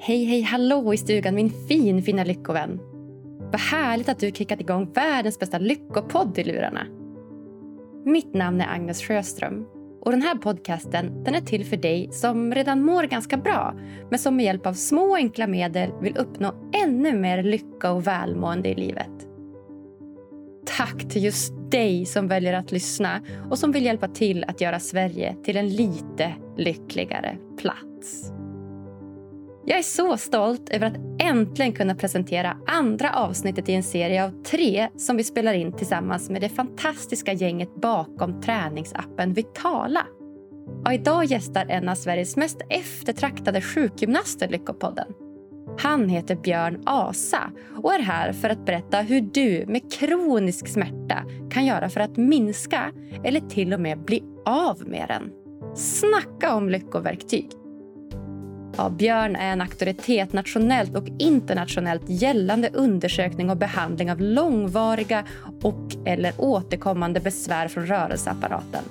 Hej, hej, hallå i stugan min fin, fina lyckovän. Vad härligt att du kickat igång världens bästa lyckopodd i lurarna. Mitt namn är Agnes Sjöström och den här podcasten den är till för dig som redan mår ganska bra men som med hjälp av små enkla medel vill uppnå ännu mer lycka och välmående i livet. Tack till just dig som väljer att lyssna och som vill hjälpa till att göra Sverige till en lite lyckligare plats. Jag är så stolt över att äntligen kunna presentera andra avsnittet i en serie av tre som vi spelar in tillsammans med det fantastiska gänget bakom träningsappen Vitala. Och idag gästar en av Sveriges mest eftertraktade sjukgymnaster Lyckopodden. Han heter Björn Asa och är här för att berätta hur du med kronisk smärta kan göra för att minska eller till och med bli av med den. Snacka om lyckoverktyg! Ja, Björn är en auktoritet nationellt och internationellt gällande undersökning och behandling av långvariga och eller återkommande besvär från rörelseapparaten.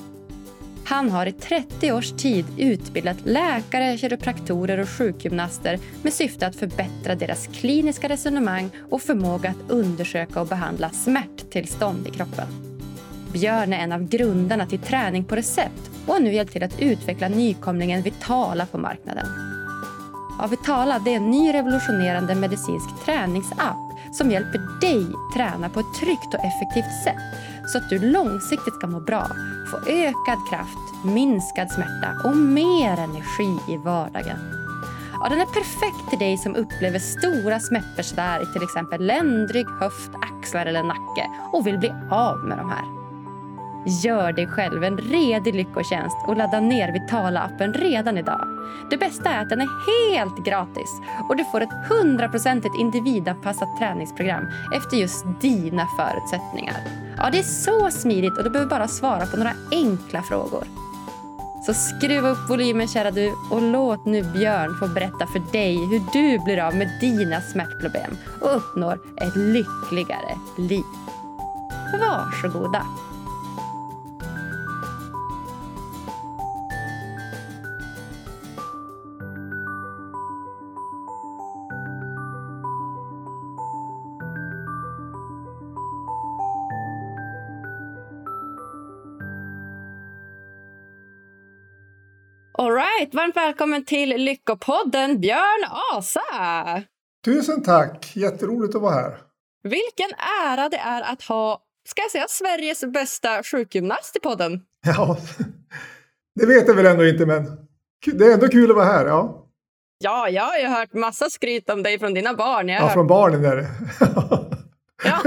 Han har i 30 års tid utbildat läkare, kiropraktorer och sjukgymnaster med syfte att förbättra deras kliniska resonemang och förmåga att undersöka och behandla smärttillstånd i kroppen. Björn är en av grundarna till träning på recept och har nu hjälpt till att utveckla nykomlingen Vitala på marknaden. Ja, Vitala det är en ny revolutionerande medicinsk träningsapp som hjälper dig träna på ett tryggt och effektivt sätt så att du långsiktigt ska må bra, få ökad kraft, minskad smärta och mer energi i vardagen. Ja, den är perfekt till dig som upplever stora smärtbesvär i till exempel ländrygg, höft, axlar eller nacke och vill bli av med de här. Gör dig själv en redig lyckotjänst och ladda ner Vitala-appen redan idag. Det bästa är att den är helt gratis och du får ett hundraprocentigt individanpassat träningsprogram efter just dina förutsättningar. Ja, det är så smidigt och du behöver bara svara på några enkla frågor. Så skruva upp volymen kära du och låt nu Björn få berätta för dig hur du blir av med dina smärtproblem och uppnår ett lyckligare liv. Varsågoda. All right, varmt välkommen till Lyckopodden Björn Asa. Tusen tack, jätteroligt att vara här. Vilken ära det är att ha, ska jag säga, Sveriges bästa sjukgymnast i podden. Ja, det vet jag väl ändå inte, men det är ändå kul att vara här. Ja, ja jag har ju hört massa skryt om dig från dina barn. ja, hört... från barnen är det. ja.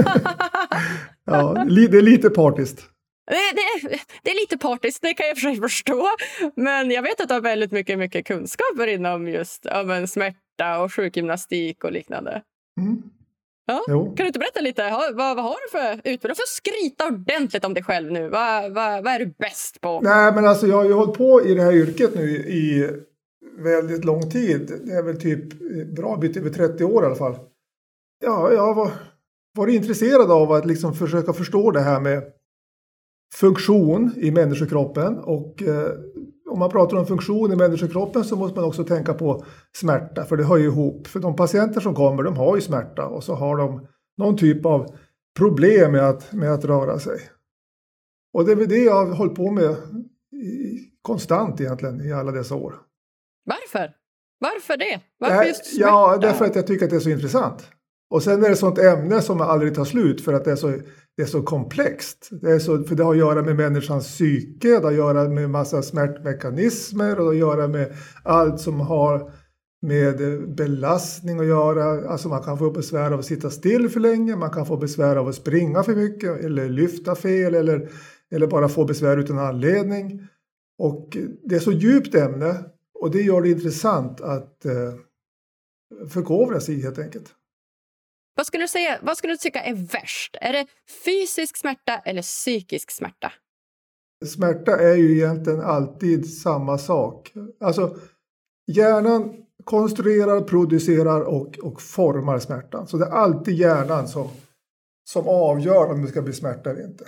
ja, det är lite partiskt. Det, det, det, är lite partiskt, det kan jag för sig förstå. Men jag vet att du har väldigt mycket, mycket kunskaper inom just ja, smärta och sjukgymnastik och liknande. Mm. Ja. Kan du inte berätta lite? Vad, vad har du för utbildning? Du får skryta ordentligt om dig själv nu. Vad, vad, vad är du bäst på? Nej, men alltså, jag har ju hållit på i det här yrket nu i väldigt lång tid. Det är väl typ bra bit över 30 år i alla fall. Ja, jag har varit intresserad av att liksom försöka förstå det här med funktion i människokroppen och eh, om man pratar om funktion i människokroppen så måste man också tänka på smärta för det hör ju ihop. För de patienter som kommer de har ju smärta och så har de någon typ av problem med att, med att röra sig. Och det är väl det jag har hållit på med i, konstant egentligen i alla dessa år. Varför? Varför det? Varför just smärta? Ja, därför att jag tycker att det är så intressant. Och sen är det ett sånt ämne som aldrig tar slut för att det är så, det är så komplext. Det är så, för det har att göra med människans psyke, det har att göra med massa smärtmekanismer och det har att göra med allt som har med belastning att göra. Alltså man kan få besvär av att sitta still för länge, man kan få besvär av att springa för mycket eller lyfta fel eller, eller bara få besvär utan anledning. Och det är så djupt ämne och det gör det intressant att eh, förkovra sig helt enkelt. Vad skulle, du säga, vad skulle du tycka är värst? Är det fysisk smärta eller psykisk smärta? Smärta är ju egentligen alltid samma sak. Alltså, hjärnan konstruerar, producerar och, och formar smärtan. Så det är alltid hjärnan som, som avgör om det ska bli smärta eller inte.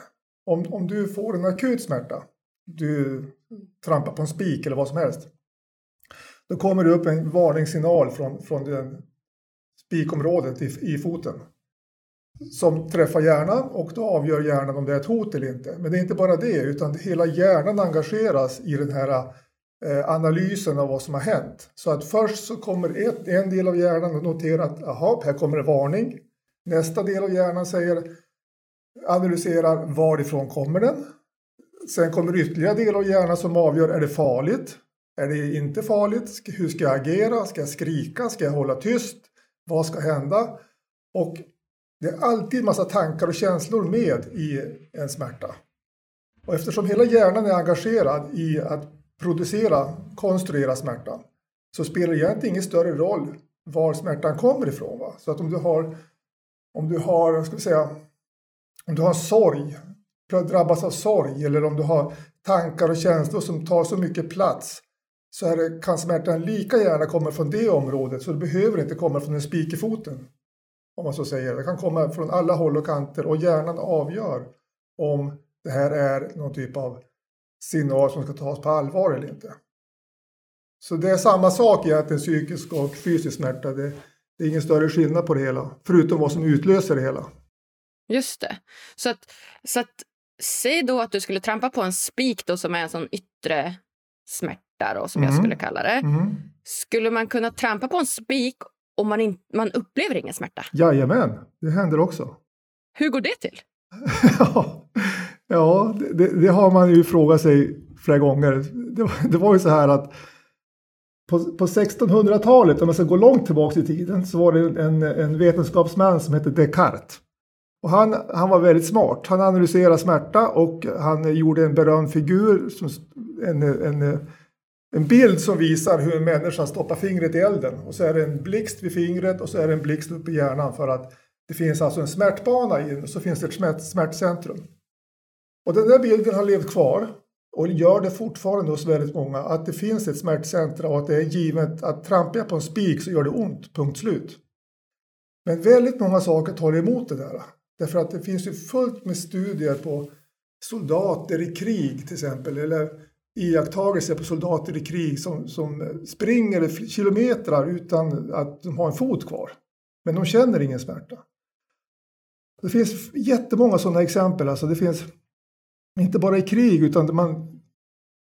Om, om du får en akut smärta, du trampar på en spik eller vad som helst, då kommer det upp en varningssignal från, från den spikområdet i, i foten som träffar hjärnan och då avgör hjärnan om det är ett hot eller inte. Men det är inte bara det, utan hela hjärnan engageras i den här eh, analysen av vad som har hänt. Så att först så kommer ett, en del av hjärnan att notera att aha, här kommer en varning. Nästa del av hjärnan säger, analyserar varifrån kommer den? Sen kommer ytterligare del av hjärnan som avgör, är det farligt? Är det inte farligt? Hur ska jag agera? Ska jag skrika? Ska jag hålla tyst? Vad ska hända? Och det är alltid en massa tankar och känslor med i en smärta. Och eftersom hela hjärnan är engagerad i att producera, konstruera smärtan så spelar det egentligen ingen större roll var smärtan kommer ifrån. Va? Så att om du har, om du har, ska vi säga, om du har sorg, drabbas av sorg eller om du har tankar och känslor som tar så mycket plats så är det, kan smärtan lika gärna komma från det området så det behöver inte komma från en spik i foten. Om man så säger. Det kan komma från alla håll och kanter och hjärnan avgör om det här är någon typ av signal som ska tas på allvar eller inte. Så det är samma sak egentligen, psykisk och fysisk smärta. Det, det är ingen större skillnad på det hela, förutom vad som utlöser det hela. Just det. Så att, så att säg då att du skulle trampa på en spik då som är en sån yttre smärta då, som mm. jag skulle kalla det. Mm. Skulle man kunna trampa på en spik och man, in, man upplever ingen smärta? Jajamän, det händer också. Hur går det till? ja, det, det, har man ju frågat sig flera gånger. Det, det var ju så här att på, på 1600-talet, om man ska gå långt tillbaka i tiden, så var det en, en vetenskapsman som hette Descartes. Och han, han var väldigt smart. Han analyserade smärta och han gjorde en berömd figur, som, en, en en bild som visar hur en människa stoppar fingret i elden. Och så är det en blixt vid fingret och så är det en blixt upp i hjärnan för att det finns alltså en smärtbana i och så finns det ett smärt, smärtcentrum. Och den där bilden har levt kvar och gör det fortfarande hos väldigt många att det finns ett smärtcentrum och att det är givet att trampar jag på en spik så gör det ont, punkt slut. Men väldigt många saker tar emot det där. Därför att det finns ju fullt med studier på soldater i krig till exempel eller iakttagelser på soldater i krig som, som springer kilometrar utan att de har en fot kvar. Men de känner ingen smärta. Det finns jättemånga sådana exempel. Alltså det finns inte bara i krig utan man,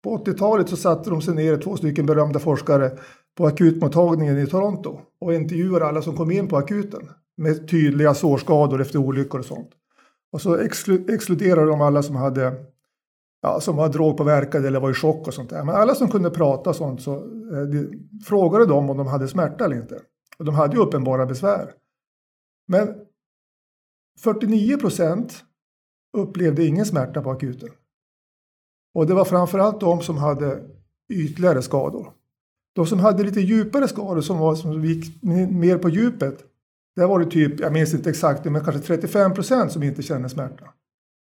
på 80-talet så satte de sig ner, två stycken berömda forskare, på akutmottagningen i Toronto och intervjuade alla som kom in på akuten med tydliga sårskador efter olyckor och sånt. Och så exkluderade de alla som hade ja, som var drogpåverkade eller var i chock och sånt där. Men alla som kunde prata och sånt så eh, de, frågade de om de hade smärta eller inte. Och de hade ju uppenbara besvär. Men 49 procent upplevde ingen smärta på akuten. Och det var framförallt de som hade ytligare skador. De som hade lite djupare skador som, var, som gick mer på djupet. Där var det typ, jag minns inte exakt, men kanske 35 procent som inte kände smärta.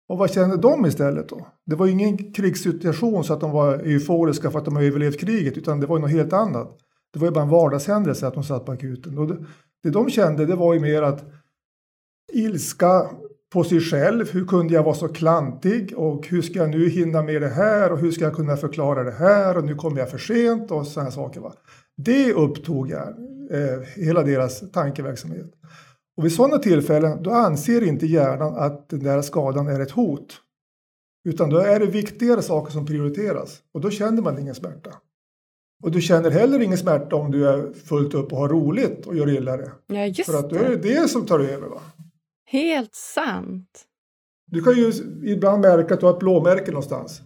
Och vad kände de istället då? Det var ju ingen krigssituation så att de var euforiska för att de har överlevt kriget utan det var ju något helt annat. Det var ju bara en vardagshändelse att de satt på akuten. Och det, det de kände det var ju mer att ilska på sig själv. Hur kunde jag vara så klantig och hur ska jag nu hinna med det här och hur ska jag kunna förklara det här och nu kommer jag för sent och sådana saker. Va? Det upptog jag, eh, hela deras tankeverksamhet. Och vid sådana tillfällen då anser inte hjärnan att den där skadan är ett hot. Utan då är det viktigare saker som prioriteras och då känner man ingen smärta. Och du känner heller ingen smärta om du är fullt upp och har roligt och gör illa det. Ja, just För att då är det det som tar över. Va? Helt sant. Du kan ju ibland märka att du har ett blåmärke någonstans.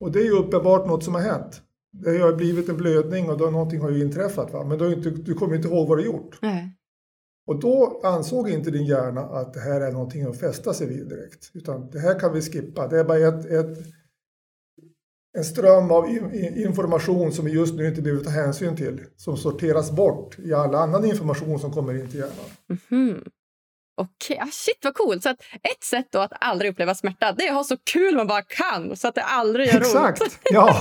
Och det är ju uppenbart något som har hänt. Det har blivit en blödning och då någonting har ju inträffat. Va? Men du, inte, du kommer inte ihåg vad du gjort. Nej. Och då ansåg inte din hjärna att det här är någonting att fästa sig vid direkt. Utan det här kan vi skippa. Det är bara ett, ett en ström av information som vi just nu inte behöver ta hänsyn till. Som sorteras bort i all annan information som kommer in till hjärnan. Mm -hmm. Okej, okay. ah, shit vad coolt. Så att ett sätt då att aldrig uppleva smärta det är att ha så kul man bara kan så att det aldrig gör Exakt. ont. ja.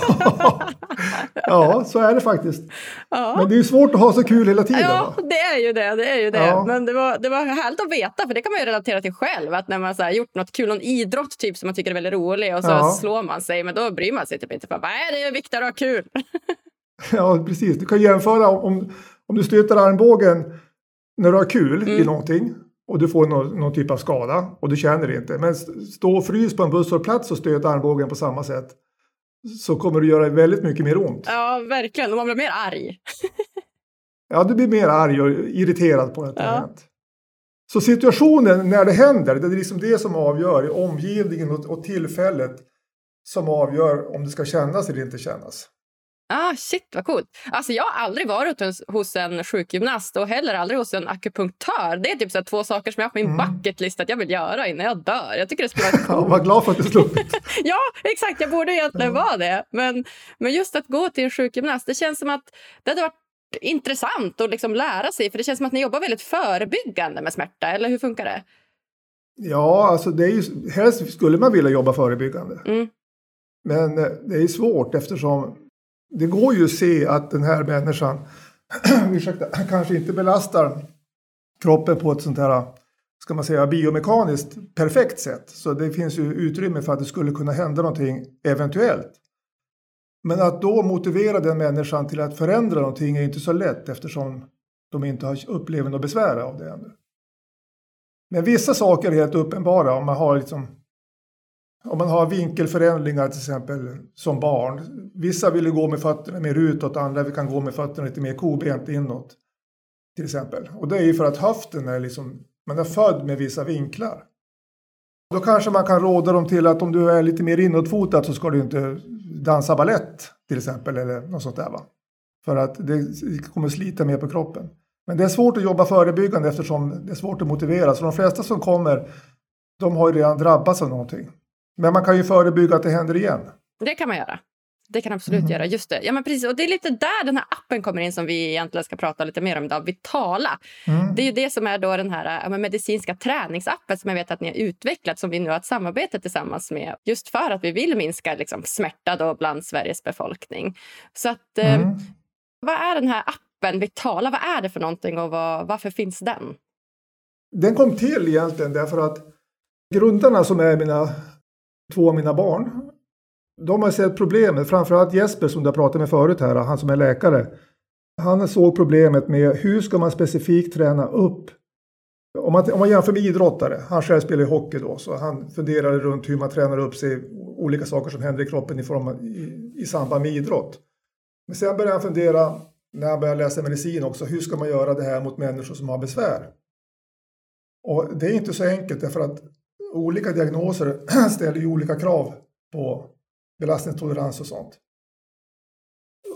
ja, så är det faktiskt. Ja. Men det är svårt att ha så kul hela tiden. Ja, va? det är ju det. det, är ju det. Ja. Men det var, det var härligt att veta för det kan man ju relatera till själv. Att när man så här, gjort något kul, någon idrott typ som man tycker är väldigt rolig och så ja. slår man sig men då bryr man sig typ inte. För, Nej, det är viktigare att ha kul. Ja, precis. Du kan jämföra om, om du stöter armbågen när du har kul mm. i någonting och du får någon, någon, typ av skada och du känner det inte. Men stå och frys på en busshållplats och stöta armbågen på samma sätt så kommer det göra väldigt mycket mer ont. Ja, verkligen. Och man blir mer arg. ja, du blir mer arg och irriterad på att det ja. hänt. Så situationen när det händer, det är liksom det som avgör omgivningen och, och tillfället som avgör om det ska kännas eller inte kännas. Ah, shit, vad coolt. Alltså, jag har aldrig varit hos en sjukgymnast och heller aldrig hos en akupunktör. Det är typ så två saker som jag har på min mm. bucketlist att jag vill göra innan jag dör. Jag tycker det skulle vara coolt. Var glad för att du sluppit. ja, exakt. Jag borde egentligen mm. vara det. Men, men just att gå till en sjukgymnast, det känns som att det hade varit intressant att liksom lära sig. För det känns som att ni jobbar väldigt förebyggande med smärta. Eller hur funkar det? Ja, alltså det är ju, helst skulle man vilja jobba förebyggande. Mm. Men eh, det är svårt eftersom det går ju att se att den här människan ursäkta, kanske inte belastar kroppen på ett sånt här ska man säga, biomekaniskt perfekt sätt. Så det finns ju utrymme för att det skulle kunna hända någonting eventuellt. Men att då motivera den människan till att förändra någonting är inte så lätt eftersom de inte har upplevt något besvär av det ännu. Men vissa saker är helt uppenbara om man har liksom om man har vinkelförändringar till exempel som barn. Vissa vill gå med fötterna mer utåt, andra kan gå med fötterna lite mer kobent inåt. Till exempel. Och det är ju för att höften är liksom, man är född med vissa vinklar. Då kanske man kan råda dem till att om du är lite mer inåtfotad så ska du inte dansa ballett till exempel eller något sånt där. Va? För att det kommer slita mer på kroppen. Men det är svårt att jobba förebyggande eftersom det är svårt att motivera. Så de flesta som kommer, de har ju redan drabbats av någonting. Men man kan ju förebygga att det händer igen. Det kan man göra. Det kan absolut mm. göra. Just det. Ja, men precis. Och det är lite där den här appen kommer in som vi egentligen ska prata lite mer om idag. Vitala. Mm. Det är ju det som är då den här ja, medicinska träningsappen som jag vet att ni har utvecklat som vi nu har ett samarbete tillsammans med just för att vi vill minska liksom, smärta då bland Sveriges befolkning. Så att, eh, mm. eh, vad är den här appen Vitala? Vad är det för någonting och vad, varför finns den? Den kom till egentligen därför att grundarna som är mina två av mina barn. De har sett problemet, framförallt Jesper som du har pratat med förut här, han som är läkare. Han såg problemet med hur ska man specifikt träna upp om man, om man jämför med idrottare, han själv spelar ju hockey då, så han funderade runt hur man tränar upp sig, olika saker som händer i kroppen i, form av, i, i samband med idrott. Men sen började han fundera, när han började läsa medicin också, hur ska man göra det här mot människor som har besvär? Och det är inte så enkelt därför att olika diagnoser ställer ju olika krav på belastningstolerans och sånt.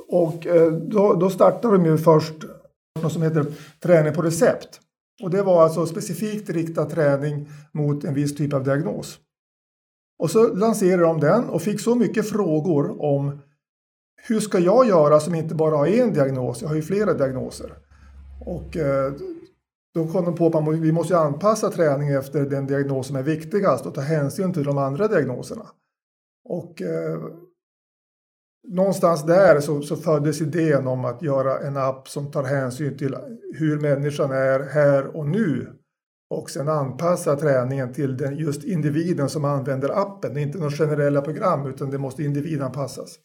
Och eh, då, då startade de ju först något som heter träning på recept. Och det var alltså specifikt riktad träning mot en viss typ av diagnos. Och så lanserade de den och fick så mycket frågor om hur ska jag göra som inte bara har en diagnos, jag har ju flera diagnoser. Och eh, då kom de på att vi måste anpassa träningen efter den diagnos som är viktigast och ta hänsyn till de andra diagnoserna. Och eh, någonstans där så, så föddes idén om att göra en app som tar hänsyn till hur människan är här och nu och sen anpassa träningen till den just individen som använder appen. Det är inte några generella program utan det måste individanpassas.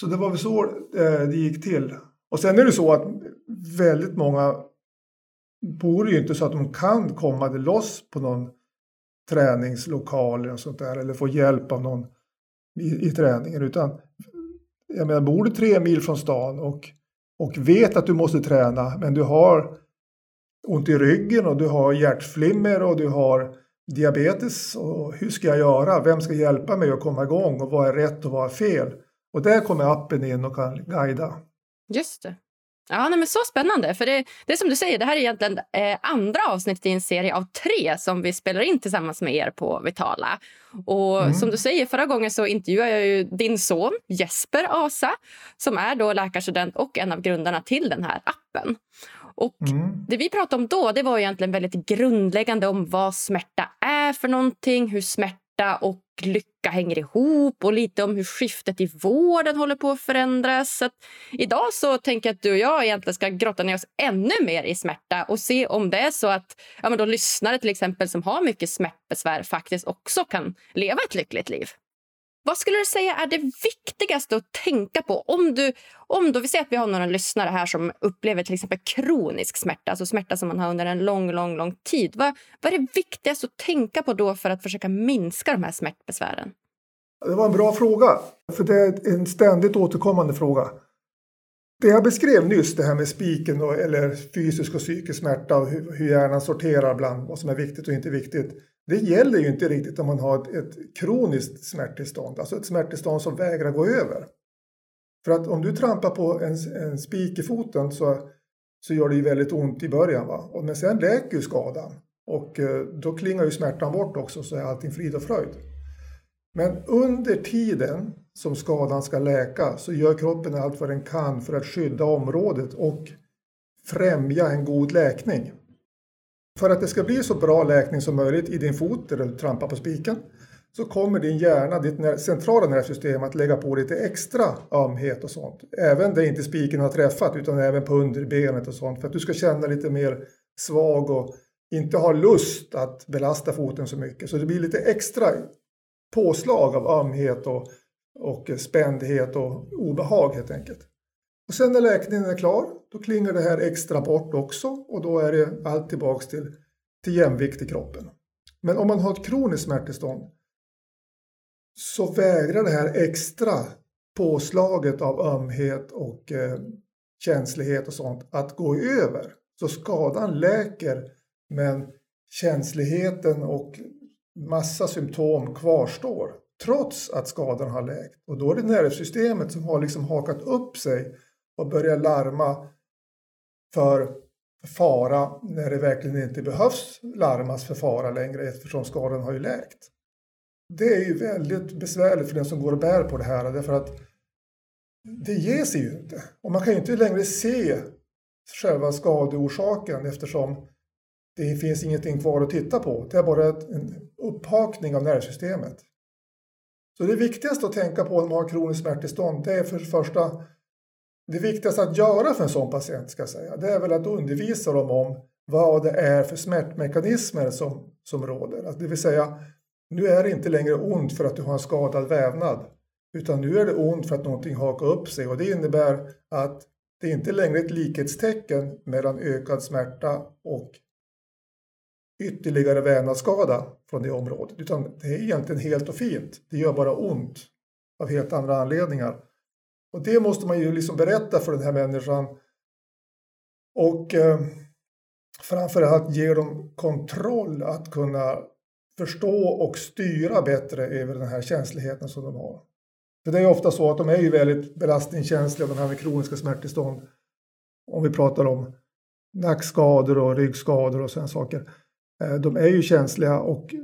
Så det var väl så eh, det gick till. Och sen är det så att väldigt många bor ju inte så att de kan komma loss på någon träningslokal eller sånt där eller få hjälp av någon i, i träningen utan jag menar, bor du tre mil från stan och, och vet att du måste träna men du har ont i ryggen och du har hjärtflimmer och du har diabetes och hur ska jag göra? Vem ska hjälpa mig att komma igång och vad är rätt och vad är fel? Och där kommer appen in och kan guida. Just det. Ja, nej, men Så spännande. För det, det är som du säger, det här är egentligen eh, andra avsnittet i en serie av tre som vi spelar in tillsammans med er på Vitala. Och mm. som du säger, förra gången så intervjuade jag ju din son Jesper Asa som är då läkarstudent och en av grundarna till den här appen. Och mm. Det vi pratade om då det var egentligen väldigt grundläggande om vad smärta är för någonting, hur smärta smärta och lycka hänger ihop och lite om hur skiftet i vården håller på att förändras. Så att idag så tänker jag att du och jag egentligen ska grotta ner oss ännu mer i smärta och se om det är så att ja, men då lyssnare till exempel som har mycket smärtbesvär faktiskt också kan leva ett lyckligt liv. Vad skulle du säga är det viktigaste att tänka på? Om du, om du vi säga att vi har några lyssnare här som upplever till exempel kronisk smärta, alltså smärta som man har under en lång, lång, lång tid. Vad, vad är det viktigaste att tänka på då för att försöka minska de här smärtbesvären? Det var en bra fråga, för det är en ständigt återkommande fråga. Det jag beskrev nyss, det här med spiken och, eller fysisk och psykisk smärta och hur, hur hjärnan sorterar bland vad som är viktigt och inte viktigt. Det gäller ju inte riktigt om man har ett, ett kroniskt smärttillstånd, alltså ett smärttillstånd som vägrar gå över. För att om du trampar på en, en spik i foten så, så gör det ju väldigt ont i början. Va? Men sen läker ju skadan och eh, då klingar ju smärtan bort också så är allting frid och fröjd. Men under tiden som skadan ska läka så gör kroppen allt vad den kan för att skydda området och främja en god läkning. För att det ska bli så bra läkning som möjligt i din fot där du trampar på spiken så kommer din hjärna, ditt centrala nervsystem, att lägga på lite extra ömhet och sånt. Även där inte spiken har träffat utan även på underbenet och sånt för att du ska känna lite mer svag och inte ha lust att belasta foten så mycket. Så det blir lite extra påslag av ömhet och, och spändhet och obehag helt enkelt. Och sen när läkningen är klar, då klingar det här extra bort också och då är det allt tillbaks till, till jämvikt i kroppen. Men om man har ett kroniskt smärttillstånd så vägrar det här extra påslaget av ömhet och eh, känslighet och sånt att gå över. Så skadan läker men känsligheten och massa symptom kvarstår trots att skadan har läkt. Och då är det nervsystemet som har liksom hakat upp sig och börjar larma för fara när det verkligen inte behövs larmas för fara längre eftersom skadan har ju läkt. Det är ju väldigt besvärligt för den som går och bär på det här därför att det ger sig ju inte. Och man kan ju inte längre se själva skadeorsaken eftersom det finns ingenting kvar att titta på. Det är bara en upphakning av nervsystemet. Så det viktigaste att tänka på när man har kroniskt smärttillstånd det är för det första det viktigaste att göra för en sån patient ska jag säga, det är väl att undervisa dem om vad det är för smärtmekanismer som, som råder. Alltså det vill säga, nu är det inte längre ont för att du har en skadad vävnad, utan nu är det ont för att någonting hakar upp sig och det innebär att det inte längre är ett likhetstecken mellan ökad smärta och ytterligare vävnadsskada från det området, utan det är egentligen helt och fint. Det gör bara ont av helt andra anledningar. Och det måste man ju liksom berätta för den här människan. Och eh, framförallt ge dem kontroll att kunna förstå och styra bättre över den här känsligheten som de har. För det är ofta så att de är ju väldigt belastningskänsliga, de här med kroniska smärttillstånd. Om vi pratar om nackskador och ryggskador och sådana saker. Eh, de är ju känsliga och,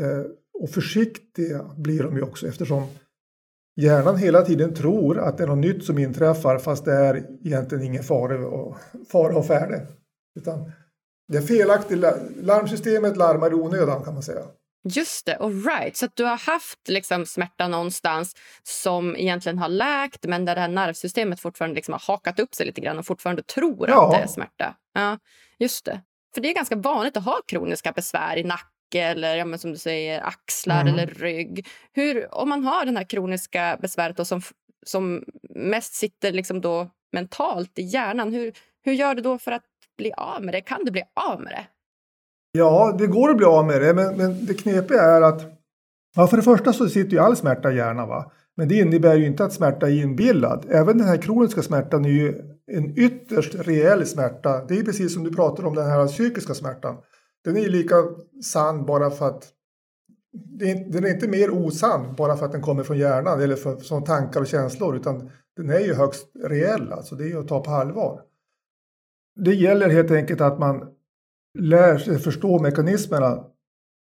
eh, och försiktiga blir de ju också eftersom hjärnan hela tiden tror att det är något nytt som inträffar fast det är egentligen ingen fara och, fara och färde. Utan det är felaktigt. Larmsystemet larmar i onödan kan man säga. Just det, all right. Så du har haft liksom smärta någonstans som egentligen har läkt men där det här nervsystemet fortfarande liksom har hakat upp sig lite grann och fortfarande tror ja. att det är smärta. Ja, just det. För det är ganska vanligt att ha kroniska besvär i nacken eller ja, som du säger, axlar mm. eller rygg. Hur, om man har den här kroniska besväret då, som, som mest sitter liksom då mentalt i hjärnan, hur, hur gör du då för att bli av med det? Kan du bli av med det? Ja, det går att bli av med det, men, men det knepiga är att ja, för det första så sitter ju all smärta i hjärnan. Va? Men det innebär ju inte att smärta är inbillad. Även den här kroniska smärtan är ju en ytterst reell smärta. Det är precis som du pratar om den här psykiska smärtan den är ju lika sann bara för att den är inte mer osann bara för att den kommer från hjärnan eller för, som tankar och känslor utan den är ju högst reell, alltså det är ju att ta på allvar. Det gäller helt enkelt att man lär sig förstå mekanismerna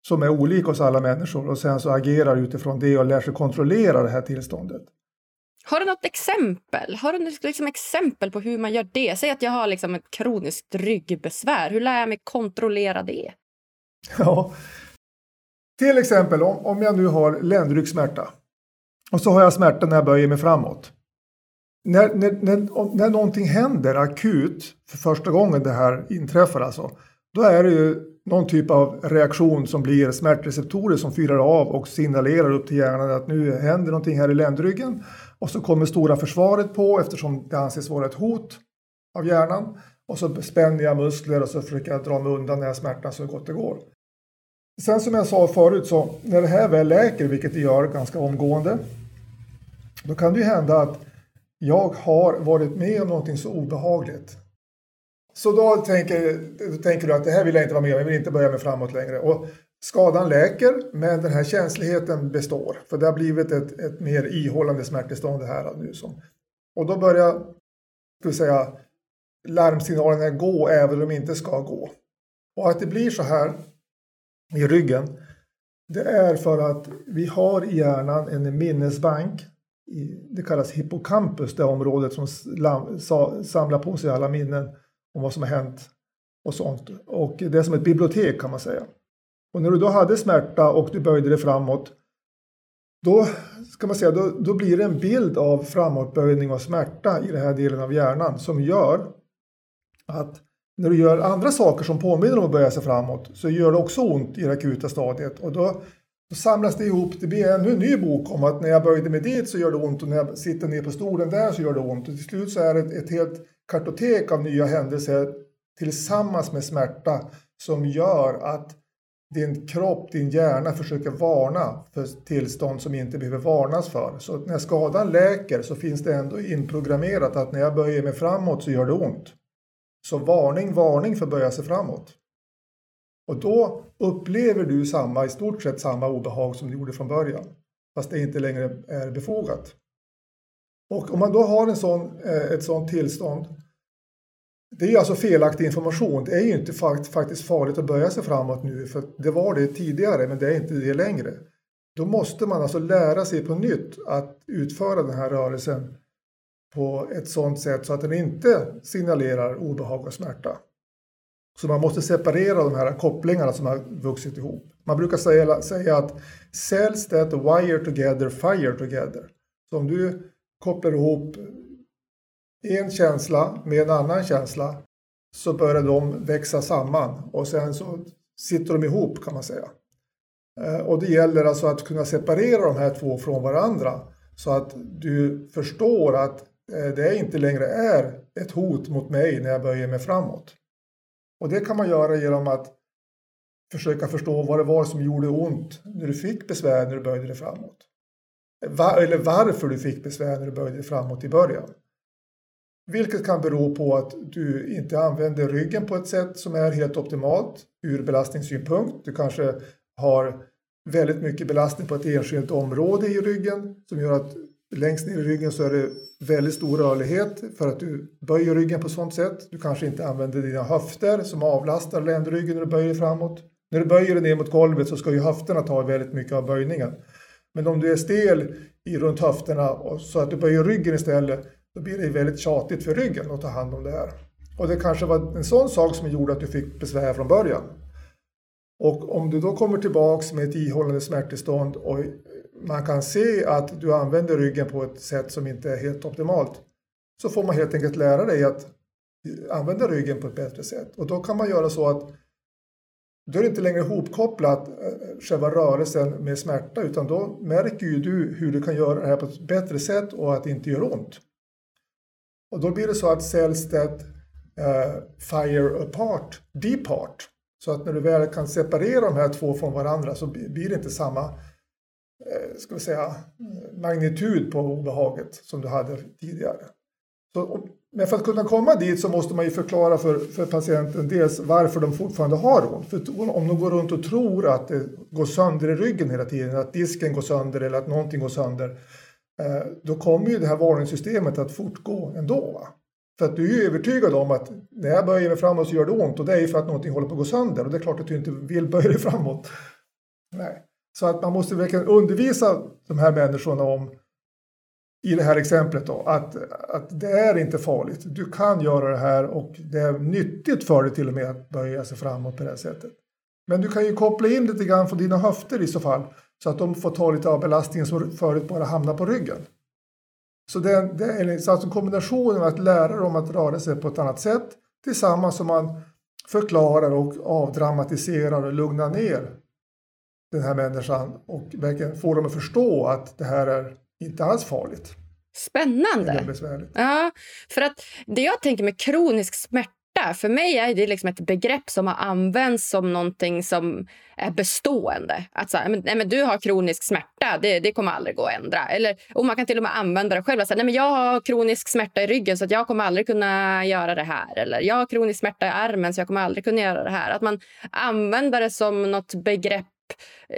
som är olika hos alla människor och sen så agerar utifrån det och lär sig kontrollera det här tillståndet. Har du något exempel? Har du liksom exempel på hur man gör det? Säg att jag har liksom ett kroniskt ryggbesvär. Hur lär jag mig kontrollera det? Ja, till exempel om, om jag nu har ländryggsmärta och så har jag smärta när jag böjer mig framåt. När, när, när, om, när någonting händer akut för första gången det här inträffar alltså, då är det ju någon typ av reaktion som blir smärtreceptorer som fyrar av och signalerar upp till hjärnan att nu händer någonting här i ländryggen. Och så kommer stora försvaret på eftersom det anses vara ett hot av hjärnan. Och så spänner jag muskler och så försöker jag dra mig undan den här smärtan så gott det går. Sen som jag sa förut så när det här väl läker, vilket det gör ganska omgående, då kan det ju hända att jag har varit med om någonting så obehagligt. Så då tänker, då tänker du att det här vill jag inte vara med om, jag vill inte börja med framåt längre. Och skadan läker, men den här känsligheten består. För det har blivit ett, ett mer ihållande smärttillstånd det här nu. Som, och då börjar, ska vi säga, larmsignalerna gå även om de inte ska gå. Och att det blir så här i ryggen, det är för att vi har i hjärnan en minnesbank. Det kallas hippocampus, det området som samlar på sig alla minnen om vad som har hänt och sånt. Och det är som ett bibliotek kan man säga. Och när du då hade smärta och du böjde dig framåt, då, ska man säga, då, då blir det en bild av framåtböjning och smärta i den här delen av hjärnan som gör att när du gör andra saker som påminner om att böja sig framåt så gör det också ont i det akuta stadiet. Och då, då samlas det ihop, det blir ännu en ny bok om att när jag böjde mig dit så gör det ont och när jag sitter ner på stolen där så gör det ont. Och till slut så är det ett, ett helt kartotek av nya händelser tillsammans med smärta som gör att din kropp, din hjärna försöker varna för tillstånd som inte behöver varnas för. Så när skadan läker så finns det ändå inprogrammerat att när jag böjer mig framåt så gör det ont. Så varning, varning för att böja sig framåt. Och då upplever du samma, i stort sett samma obehag som du gjorde från början. Fast det inte längre är befogat. Och om man då har en sån, eh, ett sådant tillstånd det är alltså felaktig information. Det är ju inte faktiskt farligt att böja sig framåt nu för det var det tidigare men det är inte det längre. Då måste man alltså lära sig på nytt att utföra den här rörelsen på ett sådant sätt så att den inte signalerar obehag och smärta. Så man måste separera de här kopplingarna som har vuxit ihop. Man brukar säga, säga att cells that wire together fire together. Så om du kopplar ihop en känsla med en annan känsla så börjar de växa samman och sen så sitter de ihop kan man säga. Eh, och det gäller alltså att kunna separera de här två från varandra så att du förstår att eh, det inte längre är ett hot mot mig när jag böjer mig framåt. Och det kan man göra genom att försöka förstå vad det var som gjorde ont när du fick besvär när du böjde dig framåt. Eller varför du fick besvär när du böjde dig framåt i början. Vilket kan bero på att du inte använder ryggen på ett sätt som är helt optimalt ur belastningssynpunkt. Du kanske har väldigt mycket belastning på ett enskilt område i ryggen som gör att längst ner i ryggen så är det väldigt stor rörlighet för att du böjer ryggen på sådant sätt. Du kanske inte använder dina höfter som avlastar ländryggen när du böjer framåt. När du böjer dig ner mot golvet så ska ju höfterna ta väldigt mycket av böjningen. Men om du är stel i runt höfterna så att du böjer ryggen istället då blir det väldigt tjatigt för ryggen att ta hand om det här. Och det kanske var en sån sak som gjorde att du fick besvär från början. Och om du då kommer tillbaks med ett ihållande smärttillstånd och man kan se att du använder ryggen på ett sätt som inte är helt optimalt så får man helt enkelt lära dig att använda ryggen på ett bättre sätt. Och då kan man göra så att då är det inte längre hopkopplat eh, själva rörelsen med smärta utan då märker ju du hur du kan göra det här på ett bättre sätt och att det inte gör ont. Och då blir det så att säljs det eh, fire apart depart. Så att när du väl kan separera de här två från varandra så blir det inte samma eh, ska vi säga, magnitud på obehaget som du hade tidigare. Så, men för att kunna komma dit så måste man ju förklara för, för patienten dels varför de fortfarande har ont. För om de går runt och tror att det går sönder i ryggen hela tiden, att disken går sönder eller att någonting går sönder, Eh, Eh, då kommer ju det här varningssystemet att fortgå ändå. Va? För att du är ju övertygad om att när jag böjer mig framåt så gör det ont och det är ju för att någonting håller på att gå sönder och det är klart att du inte vill böja dig framåt. Nej. Så att man måste verkligen undervisa de här människorna om i det här exemplet då, att, att det är inte farligt. Du kan göra det här och det är nyttigt för dig till och med att böja sig framåt på det här sättet. Men du kan ju koppla in lite grann från dina höfter i så fall så att de får ta lite av belastningen som förut bara hamnar på ryggen. Så det, det är alltså kombinationen av att lära dem att röra sig på ett annat sätt tillsammans som man förklarar och avdramatiserar och lugnar ner den här människan och verkligen får dem att förstå att det här är inte alls farligt. Spännande! Ja, för att det jag tänker med kronisk smärta är. för mig är det liksom ett begrepp som har använts som någonting som är bestående. Att så här, men, nej, men du har kronisk smärta, det, det kommer aldrig gå att ändra. Eller, och man kan till och med använda det själv. Så här, nej, men jag har kronisk smärta i ryggen så att jag kommer aldrig kunna göra det här. Eller jag har kronisk smärta i armen så jag kommer aldrig kunna göra det här. Att man använder det som något begrepp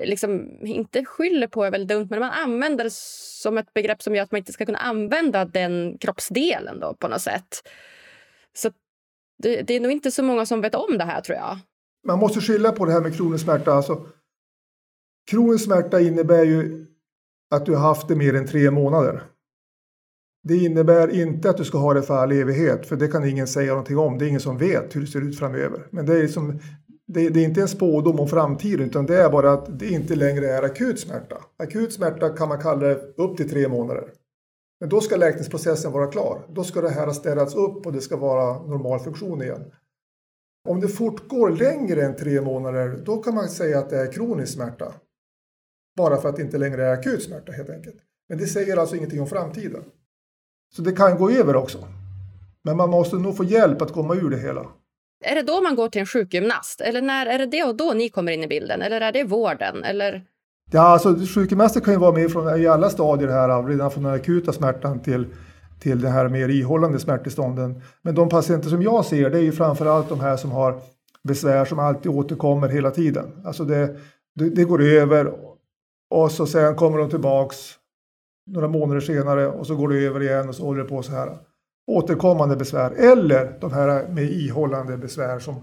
liksom, inte skyller på är väl dumt, men man använder det som ett begrepp som gör att man inte ska kunna använda den kroppsdelen då, på något sätt. Så det, det, är nog inte så många som vet om det här tror jag. Man måste skilja på det här med kronisk smärta. Alltså, kronisk smärta innebär ju att du har haft det mer än tre månader. Det innebär inte att du ska ha det för all evighet, för det kan ingen säga någonting om. Det är ingen som vet hur det ser ut framöver. Men det är, liksom, det, det är inte en spådom om framtiden, utan det är bara att det inte längre är akut smärta. Akut smärta kan man kalla det upp till tre månader. Men då ska läkningsprocessen vara klar. Då ska det här ha städats upp och det ska vara normal funktion igen. Om det fortgår längre än tre månader, då kan man säga att det är kronisk smärta. Bara för att det inte längre är akut smärta helt enkelt. Men det säger alltså ingenting om framtiden. Så det kan gå över också. Men man måste nog få hjälp att komma ur det hela. Är det då man går till en sjukgymnast? Eller när är det det och då ni kommer in i bilden? Eller är det vården? Eller? Ja, alltså, sjukgymnaster kan ju vara med från, i alla stadier här, redan från den akuta smärtan till, till det här mer ihållande smärttillstånden. Men de patienter som jag ser, det är ju framförallt de här som har besvär som alltid återkommer hela tiden. Alltså det, det, det går över och så sen kommer de tillbaks några månader senare och så går det över igen och så håller det på så här. Återkommande besvär eller de här med ihållande besvär som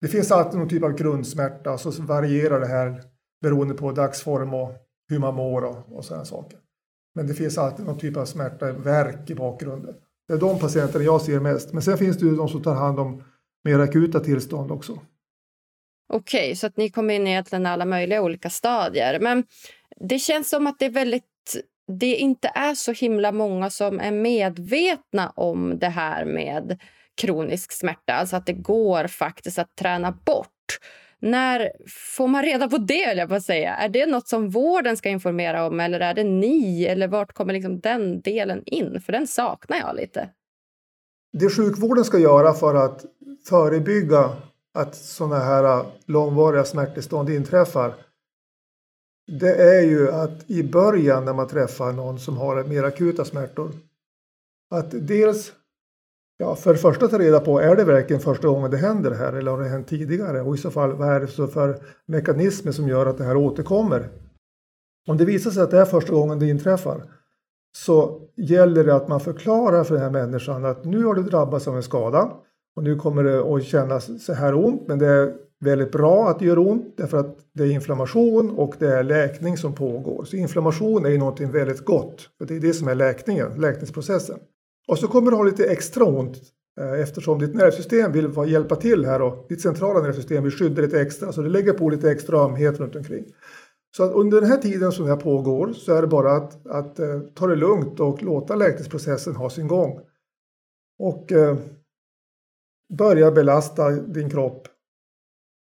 det finns alltid någon typ av grundsmärta och så varierar det här beroende på dagsform och hur man mår och, och sådana saker. Men det finns alltid någon typ av smärta, verk i bakgrunden. Det är de patienterna jag ser mest. Men sen finns det ju de som tar hand om mer akuta tillstånd också. Okej, okay, så att ni kommer in i egentligen alla möjliga olika stadier. Men det känns som att det är väldigt det inte är så himla många som är medvetna om det här med kronisk smärta. Alltså att det går faktiskt att träna bort. När får man reda på det? Jag på säga? Är det något som vården ska informera om eller är det ni? Eller vart kommer liksom den delen in? För den saknar jag lite. Det sjukvården ska göra för att förebygga att sådana här äh, långvariga smärttillstånd inträffar det är ju att i början när man träffar någon som har mer akuta smärtor att dels Ja, för det första ta reda på, är det verkligen första gången det händer här eller har det hänt tidigare? Och i så fall, vad är det för mekanismer som gör att det här återkommer? Om det visar sig att det är första gången det inträffar så gäller det att man förklarar för den här människan att nu har du drabbats av en skada och nu kommer det att kännas så här ont men det är väldigt bra att det gör ont därför att det är inflammation och det är läkning som pågår. Så inflammation är ju någonting väldigt gott för det är det som är läkningen, läkningsprocessen. Och så kommer du ha lite extra ont eh, eftersom ditt nervsystem vill hjälpa till här och ditt centrala nervsystem vill skydda lite extra så det lägger på lite extra ömhet runt omkring. Så att under den här tiden som det här pågår så är det bara att, att eh, ta det lugnt och låta läkningsprocessen ha sin gång. Och eh, börja belasta din kropp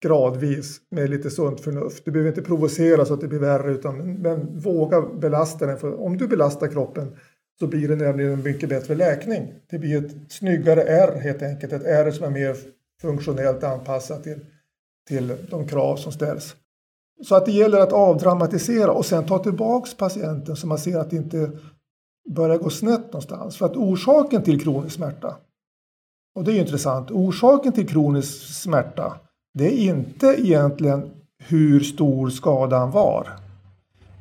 gradvis med lite sunt förnuft. Du behöver inte provocera så att det blir värre utan men våga belasta den. För om du belastar kroppen så blir det nämligen en mycket bättre läkning. Det blir ett snyggare R helt enkelt, ett R som är mer funktionellt anpassat till, till de krav som ställs. Så att det gäller att avdramatisera och sen ta tillbaks patienten så man ser att det inte börjar gå snett någonstans. För att orsaken till kronisk smärta, och det är intressant, orsaken till kronisk smärta det är inte egentligen hur stor skadan var.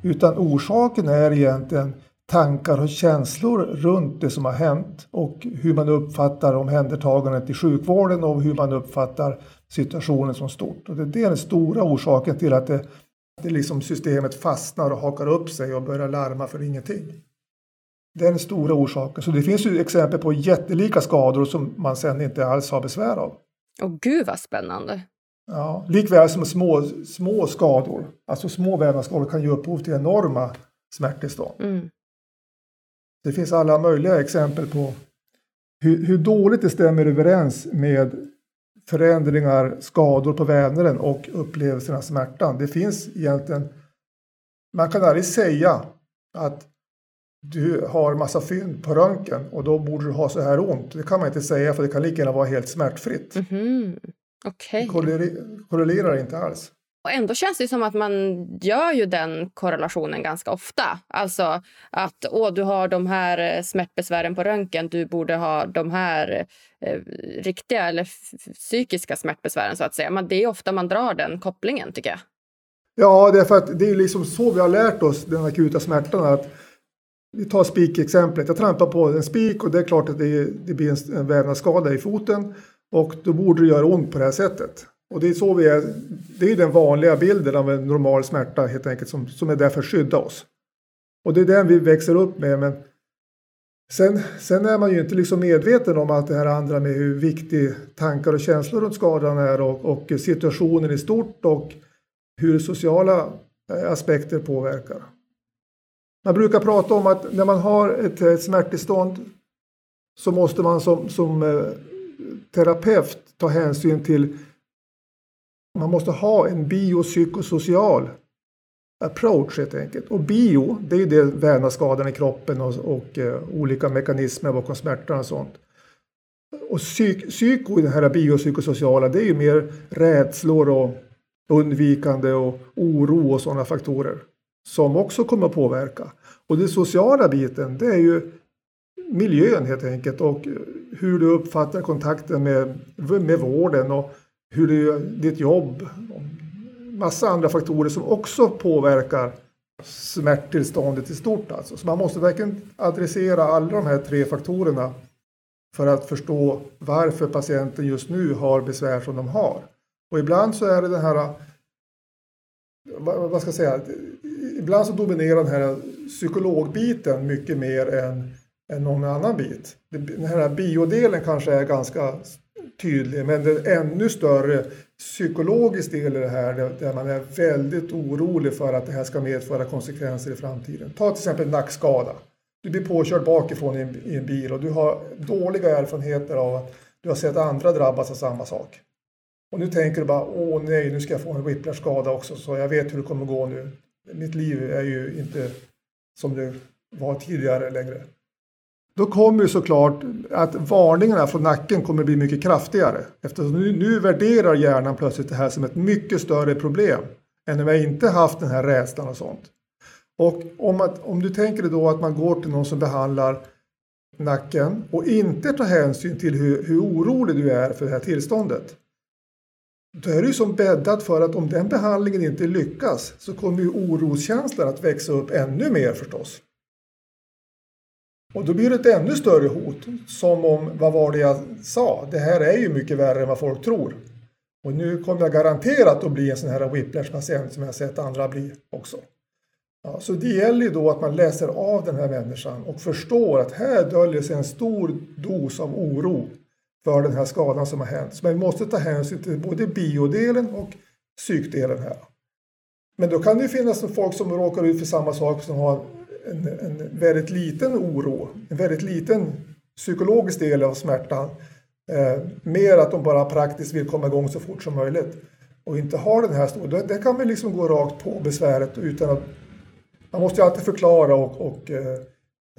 Utan orsaken är egentligen tankar och känslor runt det som har hänt och hur man uppfattar omhändertagandet i sjukvården och hur man uppfattar situationen som stort. Och det är den stora orsaken till att det, det liksom systemet fastnar och hakar upp sig och börjar larma för ingenting. Det är den stora orsaken. Så det finns ju exempel på jättelika skador som man sen inte alls har besvär av. Och gud vad spännande! Ja, likväl som små, små skador, alltså små vävnadsskador kan ge upphov till enorma smärttillstånd. Mm. Det finns alla möjliga exempel på hur, hur, dåligt det stämmer överens med förändringar, skador på vävnaden och upplevelsen av smärtan. Det finns egentligen, man kan aldrig säga att du har massa fynd på röntgen och då borde du ha så här ont. Det kan man inte säga för det kan lika gärna vara helt smärtfritt. Mm -hmm. Okay. Det korrelerar inte alls. Och ändå känns det som att man gör ju den korrelationen ganska ofta. Alltså att åh, du har de här eh, smärtbesvären på röntgen, du borde ha de här eh, riktiga eller psykiska smärtbesvären så att säga. Men det är ofta man drar den kopplingen tycker jag. Ja, det är för att det är liksom så vi har lärt oss den akuta smärtan. Att vi tar spikexemplet. Jag trampar på en spik och det är klart att det, det blir en vävnadsskada i foten och då borde det göra ont på det här sättet. Och det är så vi är, det är den vanliga bilden av en normal smärta helt enkelt som, som är där för att skydda oss. Och det är den vi växer upp med. Men sen, sen är man ju inte liksom medveten om allt det här andra med hur viktig tankar och känslor runt skadan är och, och situationen i stort och hur sociala eh, aspekter påverkar. Man brukar prata om att när man har ett, ett smärttillstånd så måste man som, som eh, terapeut ta hänsyn till man måste ha en biopsykosocial approach helt enkelt. Och bio, det är ju det vävnadsskadan i kroppen och, och uh, olika mekanismer bakom smärtan och sånt. Och psyk, psyko, den här biopsykosociala, det är ju mer rädslor och undvikande och oro och sådana faktorer som också kommer att påverka. Och den sociala biten, det är ju miljön helt enkelt och hur du uppfattar kontakten med, med vården och hur du, gör ditt jobb, massa andra faktorer som också påverkar smärttillståndet i stort. Alltså. Så man måste verkligen adressera alla de här tre faktorerna för att förstå varför patienten just nu har besvär som de har. Och ibland så är det den här, vad ska jag säga, ibland så dominerar den här psykologbiten mycket mer än, än någon annan bit. Den här biodelen kanske är ganska tydlig. Men den ännu större psykologisk del i det här där man är väldigt orolig för att det här ska medföra konsekvenser i framtiden. Ta till exempel nackskada. Du blir påkörd bakifrån i en, i en bil och du har dåliga erfarenheter av att du har sett andra drabbas av samma sak. Och nu tänker du bara, åh nej, nu ska jag få en whiplash-skada också så jag vet hur det kommer gå nu. Mitt liv är ju inte som det var tidigare längre. Då kommer ju såklart att varningarna från nacken kommer bli mycket kraftigare. Eftersom nu, nu värderar hjärnan plötsligt det här som ett mycket större problem än om jag inte haft den här rädslan och sånt. Och om, att, om du tänker dig då att man går till någon som behandlar nacken och inte tar hänsyn till hur, hur orolig du är för det här tillståndet. Då är det ju som bäddat för att om den behandlingen inte lyckas så kommer ju oroskänslan att växa upp ännu mer förstås. Och då blir det ett ännu större hot. Som om, vad var det jag sa? Det här är ju mycket värre än vad folk tror. Och nu kommer jag garanterat att bli en sån här whiplash-patient som jag sett andra bli också. Ja, så det gäller ju då att man läser av den här människan och förstår att här döljer sig en stor dos av oro för den här skadan som har hänt. Så man måste ta hänsyn till både biodelen och psykdelen här. Men då kan det ju finnas folk som råkar ut för samma sak som har en, en väldigt liten oro, en väldigt liten psykologisk del av smärtan. Eh, mer att de bara praktiskt vill komma igång så fort som möjligt och inte har den här stora. Det kan man liksom gå rakt på besväret utan att man måste ju alltid förklara och, och eh,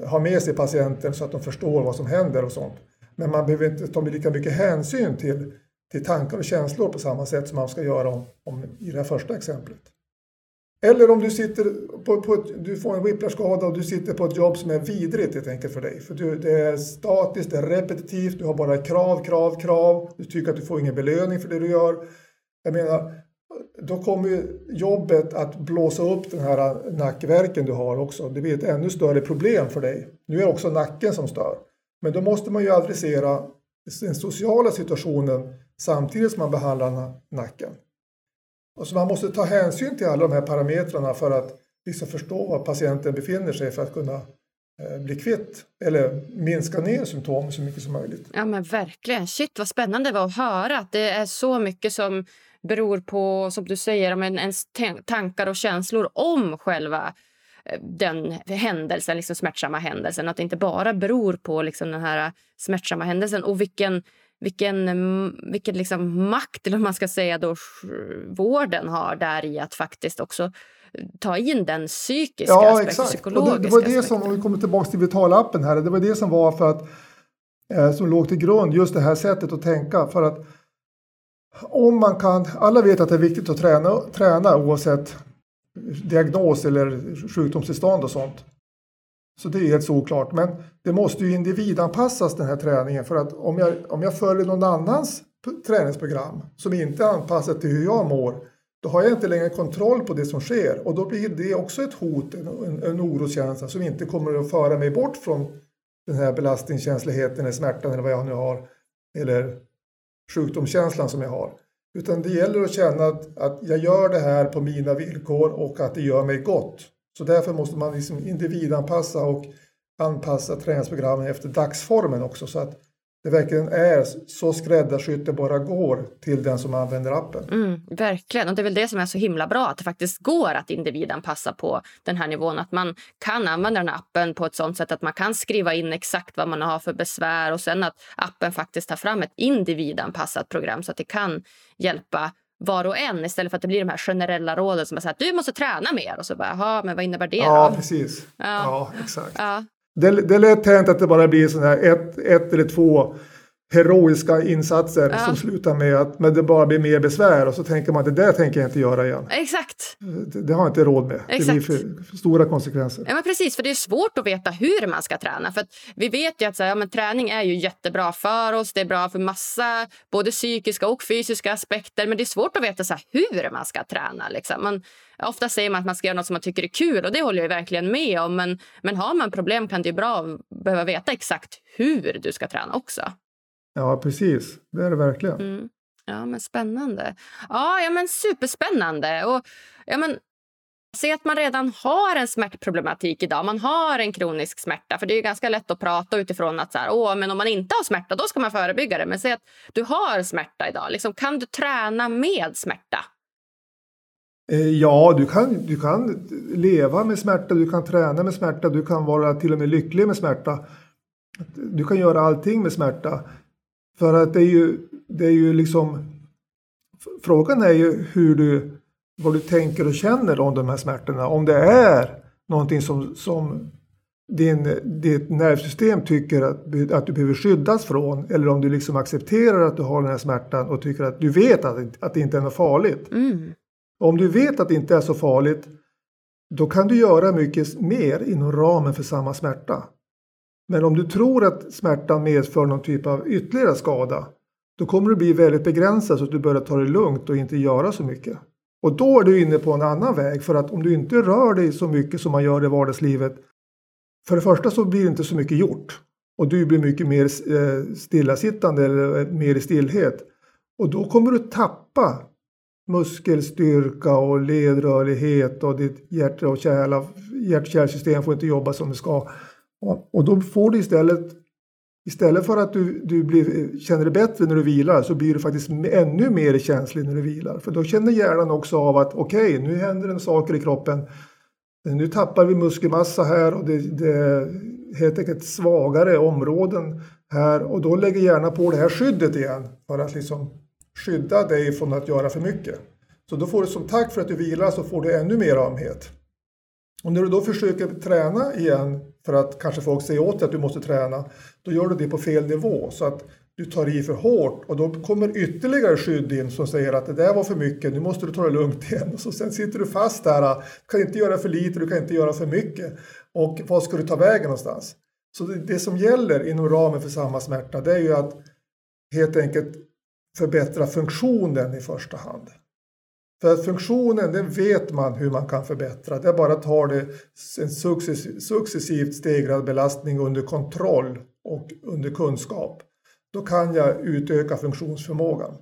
ha med sig patienten så att de förstår vad som händer och sånt. Men man behöver inte ta lika mycket hänsyn till, till tankar och känslor på samma sätt som man ska göra om, om i det här första exemplet. Eller om du sitter på, på ett, du får en whiplashskada och du sitter på ett jobb som är vidrigt helt enkelt för dig. För du, det är statiskt, det är repetitivt, du har bara krav, krav, krav. Du tycker att du får ingen belöning för det du gör. Jag menar, då kommer jobbet att blåsa upp den här nackverken du har också. Det blir ett ännu större problem för dig. Nu är det också nacken som stör. Men då måste man ju adressera den sociala situationen samtidigt som man behandlar nacken. Och så man måste ta hänsyn till alla de här parametrarna för att liksom förstå var patienten befinner sig för att kunna eh, bli kvitt eller minska ner symptom så mycket som möjligt. Ja men verkligen. Shit vad spännande det var att höra att det är så mycket som beror på, som du säger, ens tankar och känslor om själva eh, den händelsen, liksom smärtsamma händelsen. Att det inte bara beror på liksom den här smärtsamma händelsen och vilken vilken, vilken liksom makt, eller man ska säga då, vården har där i att faktiskt också ta in den psykiska ja, aspekten, exakt. psykologiska Och det, det var det aspekten. som, om vi kommer tillbaka till Vitalappen här, det var det som var för att eh, som låg till grund just det här sättet att tänka för att om man kan, alla vet att det är viktigt att träna, träna oavsett diagnos eller sjukdomstillstånd och sånt. Så det är helt såklart. Men det måste ju individanpassas den här träningen för att om jag, om jag följer någon annans träningsprogram som inte är anpassat till hur jag mår då har jag inte längre kontroll på det som sker och då blir det också ett hot, en, en, en oroskänsla som inte kommer att föra mig bort från den här belastningskänsligheten eller smärtan eller vad jag nu har eller sjukdomskänslan som jag har. Utan det gäller att känna att, att jag gör det här på mina villkor och att det gör mig gott. Så därför måste man liksom individanpassa och anpassa träningsprogrammen efter dagsformen också så att det verkligen är så skräddarsytt det bara går till den som använder appen. Mm, verkligen, och det är väl det som är så himla bra att det faktiskt går att individanpassa på den här nivån. Att man kan använda den här appen på ett sånt sätt att man kan skriva in exakt vad man har för besvär och sen att appen faktiskt tar fram ett individanpassat program så att det kan hjälpa var och en istället för att det blir de här generella råden som säger att du måste träna mer och så bara, jaha, men vad innebär det Ja, då? precis. Ja, ja exakt. Ja. Det, det är lätt hänt att det bara blir sån här ett, ett eller två heroiska insatser Ja. som slutar med att men det bara blir mer besvär och så tänker man att det där tänker jag inte göra igen. Exakt. Det, det har jag inte råd med. Det blir Exakt. för, för stora konsekvenser. Ja, men precis, för det är svårt att veta hur man ska träna. För vi vet ju att så här, ja, men träning är ju jättebra för oss. Det är bra för massa både psykiska och fysiska aspekter. Men det är svårt att veta så här, hur man ska träna. Liksom. Man, ofta säger man att man ska göra något som man tycker är kul och det håller jag verkligen med om. Men, men har man problem kan det ju bra behöva veta exakt hur du ska träna också. Ja, precis. Det är det verkligen. Mm. Ja, men spännande. Ja, ja men superspännande. Och, ja, men, Se att man redan har en smärtproblematik idag. Man har en kronisk smärta. För Det är ganska lätt att prata utifrån att så här, Åh, men om man inte har smärta då ska man förebygga det. Men säg att du har smärta idag. Liksom, kan du träna med smärta? Eh, Ja, du kan, du kan leva med smärta, du kan träna med smärta, du kan vara till och med lycklig med smärta. Du kan göra allting med smärta. För att det är ju, det är ju liksom... Frågan är ju hur du, vad du tänker och känner om de här smärtorna. Om det är någonting som, som din, ditt nervsystem tycker att, att du behöver skyddas från. Eller om du liksom accepterar att du har den här smärtan och tycker att du vet att, att det inte är något farligt. Mm. Om du vet att det inte är så farligt då kan du göra mycket mer inom ramen för samma smärta. Men om du tror att smärtan medför någon typ av ytterligare skada då kommer du bli väldigt begränsad så att du börjar ta det lugnt och inte göra så mycket. Och då är du inne på en annan väg för att om du inte rör dig så mycket som man gör i vardagslivet för det första så blir det inte så mycket gjort och du blir mycket mer eh, stillasittande eller eh, mer i stillhet. Och då kommer du tappa muskelstyrka och ledrörlighet och ditt hjärta och kärla, hjärt-kärlsystem får inte jobba som det ska. Och, och då får du istället Istället för att du, du blir, känner dig bättre när du vilar så blir du faktiskt ännu mer känslig när du vilar. För då känner hjärnan också av att okej, nu händer det saker i kroppen. Nu tappar vi muskelmassa här och det, det är helt enkelt svagare områden här och då lägger hjärnan på det här skyddet igen för att liksom skydda dig från att göra för mycket. Så då får du som tack för att du vilar så får du ännu mer ömhet. Och när du då försöker träna igen för att kanske folk säger åt dig att du måste träna, då gör du det på fel nivå så att du tar i för hårt och då kommer ytterligare skydd in som säger att det där var för mycket, nu måste du ta det lugnt igen. Och så sen sitter du fast där, du kan inte göra för lite, du kan inte göra för mycket. Och vad ska du ta vägen någonstans? Så det, det som gäller inom ramen för samma smärta det är ju att helt enkelt förbättra funktionen i första hand. För att funktionen, den vet man hur man kan förbättra. Det är bara att ta det en successiv, successivt stegrad belastning under kontroll och under kunskap. Då kan jag utöka funktionsförmågan.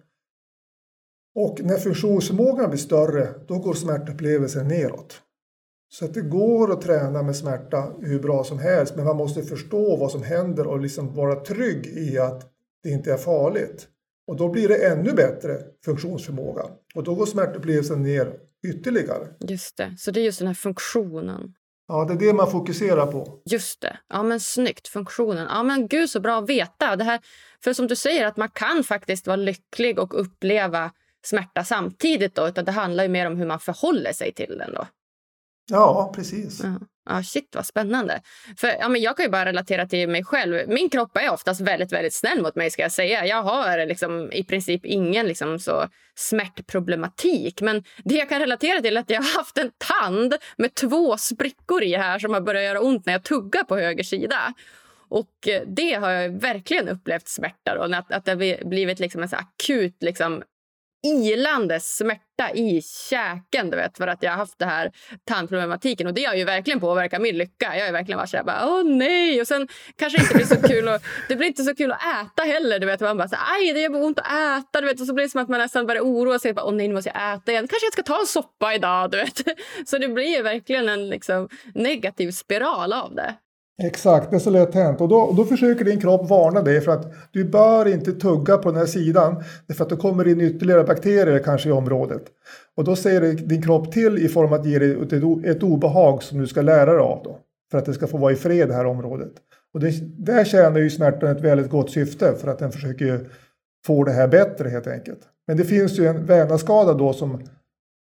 Och när funktionsförmågan blir större, då går smärtupplevelsen neråt. Så att det går att träna med smärta hur bra som helst, men man måste förstå vad som händer och liksom vara trygg i att det inte är farligt. Och då blir det ännu bättre funktionsförmåga. Och då går smärtupplevelsen ner ytterligare. Just det. Så det är just den här funktionen. Ja, det är det man fokuserar på. Just det. Ja, men snyggt. Funktionen. Ja, men gud så bra att veta. Det här, för som du säger, att man kan faktiskt vara lycklig och uppleva smärta samtidigt. Då, utan det handlar ju mer om hur man förhåller sig till den. Då. Ja, precis. Ja. Ah, shit vad spännande. För, ja, men jag kan ju bara relatera till mig själv. Min kropp är oftast väldigt, väldigt snäll mot mig. ska Jag säga. Jag har liksom, i princip ingen liksom, så smärtproblematik. Men det jag kan relatera till är att jag har haft en tand med två sprickor i här som har börjat göra ont när jag tuggar på höger sida. Och eh, det har jag verkligen upplevt smärta. Då, att, att det har blivit liksom en så akut liksom, ilande smärta i käken du vet, för att jag har haft det här tandproblematiken. Och det har ju verkligen påverkat min lycka. Jag har verkligen varit så här, bara, åh nej! Och sen kanske inte blir så kul och, det blir inte så kul att äta heller. Du vet. Man bara, så, aj det gör ont att äta. Du vet. Och så blir det som att man nästan börjar oroa sig. Bara, åh nej, nu måste jag äta igen. Kanske jag ska ta en soppa idag. Du vet. Så det blir verkligen en liksom, negativ spiral av det. Exakt, det är så lätt hänt. Och då, då försöker din kropp varna dig för att du bör inte tugga på den här sidan. För att det kommer in ytterligare bakterier kanske i området. Och då säger din kropp till i form av att ge dig ett, ett obehag som du ska lära dig av. Då, för att det ska få vara i fred det här området. Och det, där tjänar ju smärtan ett väldigt gott syfte för att den försöker få det här bättre helt enkelt. Men det finns ju en vävnadsskada då som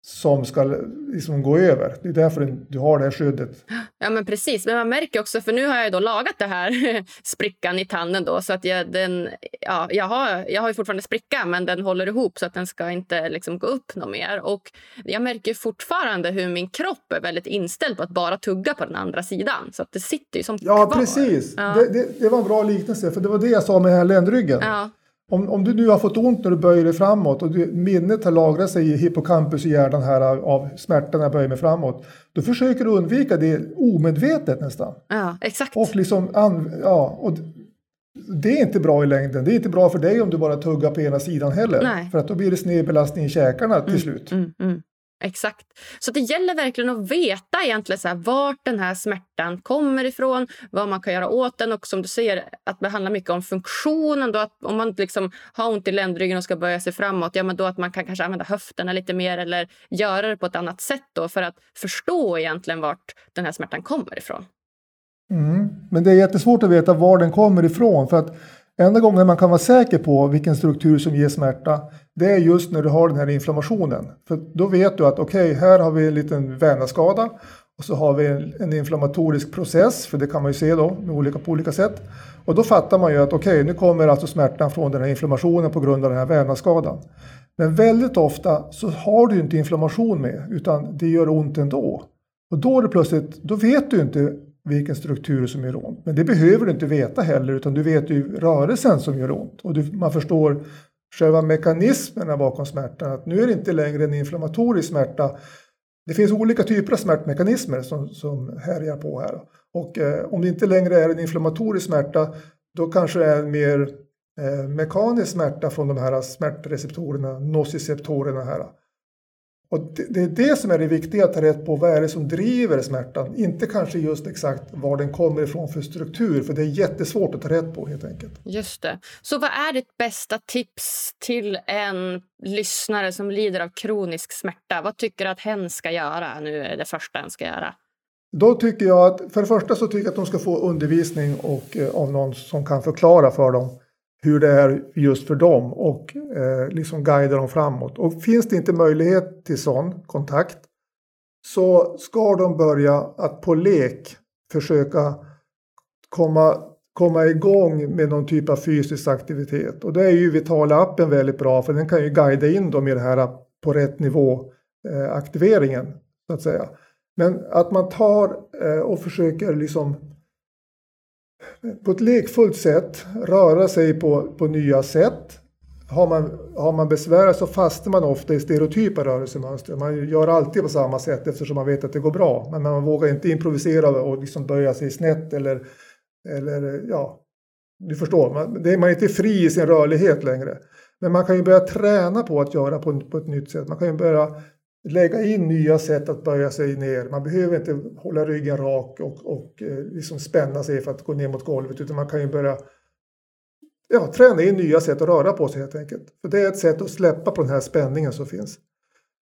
som ska liksom gå över. Det är därför du har det här skyddet. Ja, men precis. Men man märker också, för nu har jag då lagat det här sprickan i tanden då, så att jag, den, ja, jag, har, jag har ju fortfarande spricka, men den håller ihop så att den ska inte liksom gå upp något mer. Och jag märker fortfarande hur min kropp är väldigt inställd på att bara tugga på den andra sidan. Så att det sitter ju som Ja, kvar. precis. Ja. Det, det, det, var en bra liknelse, för det var det jag sa med den här ländryggen. Ja. Om, om du nu har fått ont när du böjer dig framåt och du, minnet har lagrat sig i hippocampus i hjärnan här av smärtan när jag böjer mig framåt. Då försöker du undvika det omedvetet nästan. Ja, exakt. Och liksom, ja, och det är inte bra i längden. Det är inte bra för dig om du bara tuggar på ena sidan heller. Nej. För att då blir det snedbelastning i käkarna till mm, slut. Mm, mm. Exakt. Så det gäller verkligen att veta egentligen så här, vart den här smärtan kommer ifrån, vad man kan göra åt den och som du säger, att det handlar mycket om funktionen. Då att om man liksom har ont i ländryggen och ska böja sig framåt, ja, men då att man kan kanske använda höfterna lite mer eller göra det på ett annat sätt då för att förstå egentligen vart den här smärtan kommer ifrån. Mm. Men det är jättesvårt att veta var den kommer ifrån för att enda gången man kan vara säker på vilken struktur som ger smärta det är just när du har den här inflammationen. För då vet du att okej, okay, här har vi en liten vävnadsskada och så har vi en, inflammatorisk process, för det kan man ju se då med olika, på olika sätt. Och då fattar man ju att okej, okay, nu kommer alltså smärtan från den här inflammationen på grund av den här vävnadsskadan. Men väldigt ofta så har du inte inflammation med, utan det gör ont ändå. Och då är det plötsligt, då vet du inte vilken struktur som gör ont. Men det behöver du inte veta heller, utan du vet ju rörelsen som gör ont. Och du, man förstår själva mekanismerna bakom smärtan. Att nu är det inte längre en inflammatorisk smärta. Det finns olika typer av smärtmekanismer som, som härjar på här. Och eh, om det inte längre är en inflammatorisk smärta då kanske det är en mer eh, mekanisk smärta från de här smärtreceptorerna, nociceptorerna här. Och det, det, är det som är det viktiga att ta rätt på. Vad är det som driver smärtan? Inte kanske just exakt var den kommer ifrån för struktur. För det är jättesvårt att ta rätt på helt enkelt. Just det. Så vad är ditt bästa tips till en lyssnare som lider av kronisk smärta? Vad tycker du att hen ska göra? Nu är det första hen ska göra. Då tycker jag att, för det första så tycker jag att de ska få undervisning och, eh, av någon som kan förklara för dem hur det är just för dem och eh, liksom guida dem framåt. Och finns det inte möjlighet till sån kontakt så ska de börja att på lek försöka komma, komma igång med någon typ av fysisk aktivitet. Och det är ju Vitala-appen väldigt bra för den kan ju guida in dem i det här på rätt nivå eh, aktiveringen så att säga. Men att man tar eh, och försöker liksom på ett lekfullt sätt röra sig på, på nya sätt. Har man, har man besvär så fastnar man ofta i stereotypa rörelsemönster. Man gör alltid på samma sätt eftersom man vet att det går bra. Men man vågar inte improvisera och liksom böja sig snett eller, eller ja, du förstår. Man, det är, man är inte fri i sin rörlighet längre. Men man kan ju börja träna på att göra på, på ett nytt sätt. Man kan ju börja lägga in nya sätt att böja sig ner. Man behöver inte hålla ryggen rak och, och eh, liksom spänna sig för att gå ner mot golvet utan man kan ju börja ja, träna in nya sätt att röra på sig helt enkelt. För det är ett sätt att släppa på den här spänningen som finns.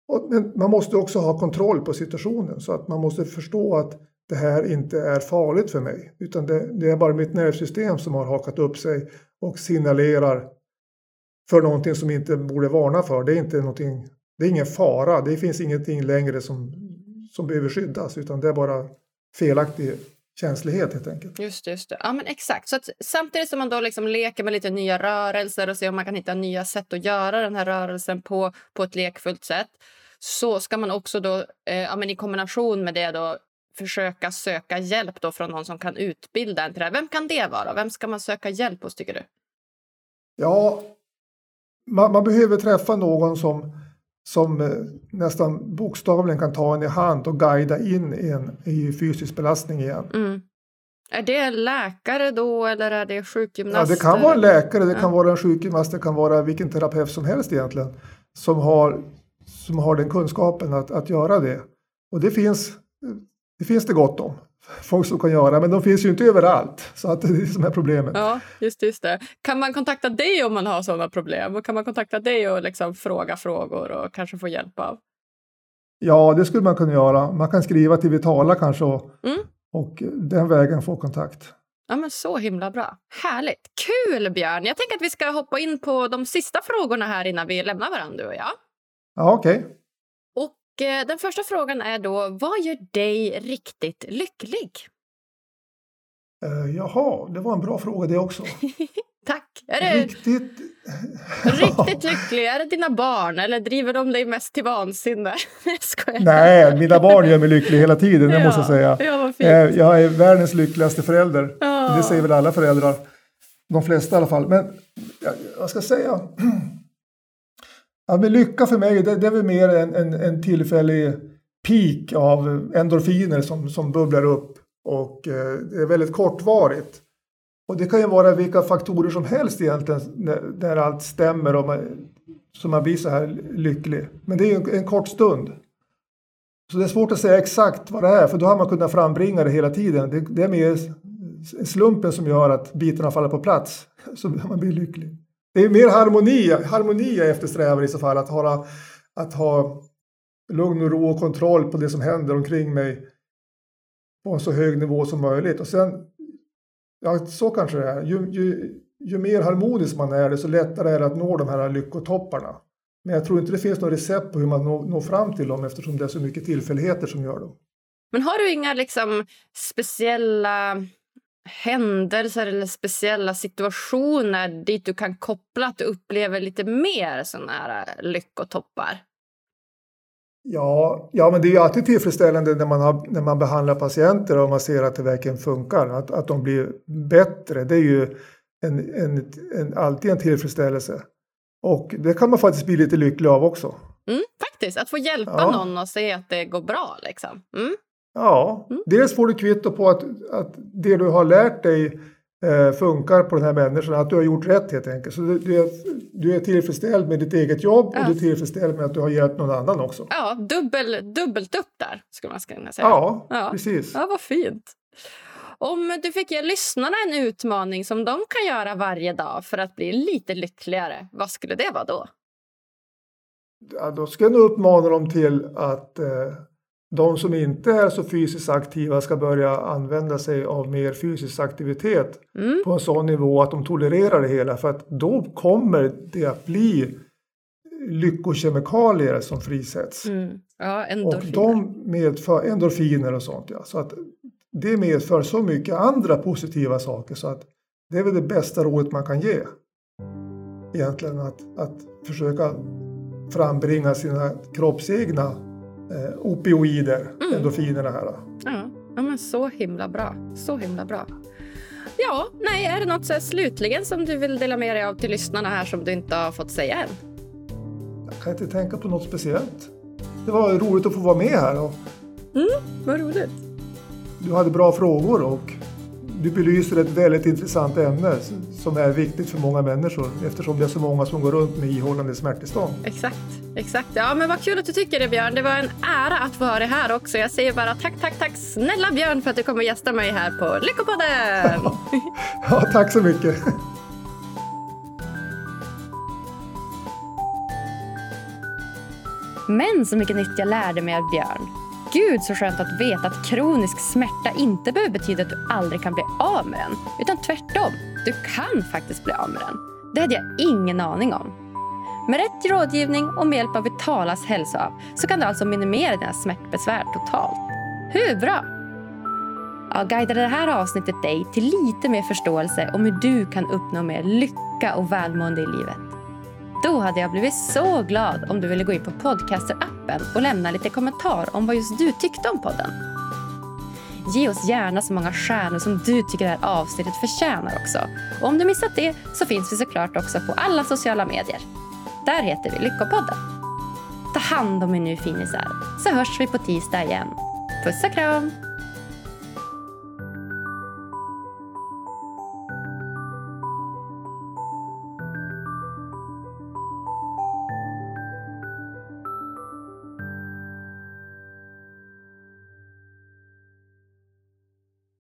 Och, men man måste också ha kontroll på situationen så att man måste förstå att det här inte är farligt för mig. Utan det, det är bara mitt nervsystem som har hakat upp sig och signalerar för någonting som inte borde varna för. Det är, inte någonting, det är ingen fara, det finns ingenting längre som, som behöver skyddas utan det är bara felaktig känslighet helt enkelt. Just just det. Ja, men exakt. Så att, samtidigt som man då liksom leker med lite nya rörelser och ser om man kan hitta nya sätt att göra den här rörelsen på, på ett lekfullt sätt så ska man också då, eh, ja, men i kombination med det då försöka söka hjälp då från någon som kan utbilda en till det Vem kan det vara? Vem ska man söka hjälp hos, tycker du? Ja, man, man behöver träffa någon som, som eh, nästan bokstavligen kan ta en i hand och guida in en i fysisk belastning igen. Mm. Är det läkare då eller är det sjukgymnast? Ja, det kan vara en läkare, det kan vara en sjukgymnast, det kan vara vilken terapeut som helst egentligen som har, som har den kunskapen att, att göra det. Och det finns, det finns det gott om folk som kan göra, men de finns ju inte överallt. Så att det är det som är problemet. Ja, just, just det. Kan man kontakta dig om man har sådana problem? Och kan man kontakta dig och liksom fråga frågor och kanske få hjälp av? Ja, det skulle man kunna göra. Man kan skriva till Vitala kanske och, Mm. och den vägen få kontakt. Ja, men Så himla bra. Härligt. Kul, Björn! Jag tänker att vi ska hoppa in på de sista frågorna här innan vi lämnar varandra, du och jag. Ja, okej. Eh, Den första frågan är då, vad gör dig riktigt lycklig? Eh, jaha, det var en bra fråga det också. Tack. Är du Riktigt... riktigt lycklig? Är det dina barn eller driver de dig mest till vansinne? Jag. Nej, mina barn gör mig lycklig hela tiden, det måste jag säga. Ja, Eh. Jag är världens lyckligaste förälder. Ja. Det säger väl alla föräldrar. De flesta i alla fall. Men jag, jag ska säga. Ja, men lycka för mig, det, det är väl mer en, en, en tillfällig peak av endorfiner som, som bubblar upp. Och eh, det är väldigt kortvarigt. Och det kan ju vara vilka faktorer som helst egentligen när, när allt stämmer och man, så man blir så här lycklig. Men det är ju en, en kort stund. Så det är svårt att säga exakt vad det är för då har man kunnat frambringa det hela tiden. Det, det är mer slumpen som gör att bitarna faller på plats så man blir lycklig. Det är mer harmoni, harmoni jag eftersträvar i så fall. Att ha, att ha lugn och ro och kontroll på det som händer omkring mig på en så hög nivå som möjligt. Och sen, ja så kanske det är. Ju, ju, ju mer harmonisk man är, desto lättare är det att nå de här lyckotopparna. Men jag tror inte det finns något recept på hur man når, når fram till dem eftersom det är så mycket tillfälligheter som gör dem. Men har du inga liksom, speciella händelser eller speciella situationer dit du kan koppla att du upplever lite mer såna här eh, lyckotoppar? Ja, ja, men det är ju alltid tillfredsställande när man, har, när man behandlar patienter och man ser att det verkligen funkar, att, att de blir bättre. Det är ju en, en, en, alltid en tillfredsställelse. Och det kan man faktiskt bli lite lycklig av också. Mm, faktiskt, att få hjälpa Ja. någon och se att det går bra. Liksom. Mm. Ja, Mm. dels får du kvitto på att, att det du har lärt dig eh, funkar på den här människan, att du har gjort rätt helt enkelt. Så du, du, är, du är tillfredsställd med ditt eget jobb Ja. och du är tillfredsställd med att du har hjälpt någon annan också. Ja, dubbel, dubbelt upp där, skulle man kunna säga. Ja, Ja. precis. Ja, vad fint. Om du fick ge lyssnarna en utmaning som de kan göra varje dag för att bli lite lyckligare, vad skulle det vara då? Ja, då ska jag nog uppmana dem till att eh, de som inte är så fysiskt aktiva ska börja använda sig av mer fysisk aktivitet Mm. på en sån nivå att de tolererar det hela. För att då kommer det att bli lyckokemikalier som frisätts. Mm. Ja, Och de medför endorfiner och sånt. Ja. Så att det medför så mycket andra positiva saker så att det är väl det bästa rådet man kan ge. Egentligen att, att försöka frambringa sina kroppsegna eh, opioider, Mm. endorfinerna här. Ja, ja, men så himla bra. Så himla bra. Ja, nej, är det något så slutligen som du vill dela med dig av till lyssnarna här som du inte har fått säga än? Jag kan inte tänka på något speciellt. Det var roligt att få vara med här och Vad roligt. du hade bra frågor och du belyser ett väldigt intressant ämne som är viktigt för många människor eftersom det är så många som går runt med ihållande smärttillstånd. Exakt, exakt. Ja, men vad kul att du tycker det, Björn. Det var en ära att dig här också. Jag säger bara tack, tack, tack snälla Björn för att du kommer gästa mig här på Lyckopodden. Ja, tack så mycket. Men så mycket nytt jag lärde mig av Björn gud så skönt att veta att kronisk smärta inte behöver betyda att du aldrig kan bli av med den. Utan tvärtom, du kan faktiskt bli av med den. Det hade jag ingen aning om. Med rätt rådgivning och med hjälp av Vitalas hälsoapp så kan du alltså minimera dina smärtbesvär totalt. Hur bra? Jag guidade det här avsnittet dig till lite mer förståelse om hur du kan uppnå mer lycka och välmående i livet. Då hade jag blivit så glad om du ville gå in på Podcaster-appen och lämna lite kommentar om vad just du tyckte om podden. Ge oss gärna så många stjärnor som du tycker det här avsnittet förtjänar också. Och om du missat det så finns vi såklart också på alla sociala medier. Där heter vi Lyckopodden. Ta hand om er nu finisar, så hörs vi på tisdag igen. Puss och kram!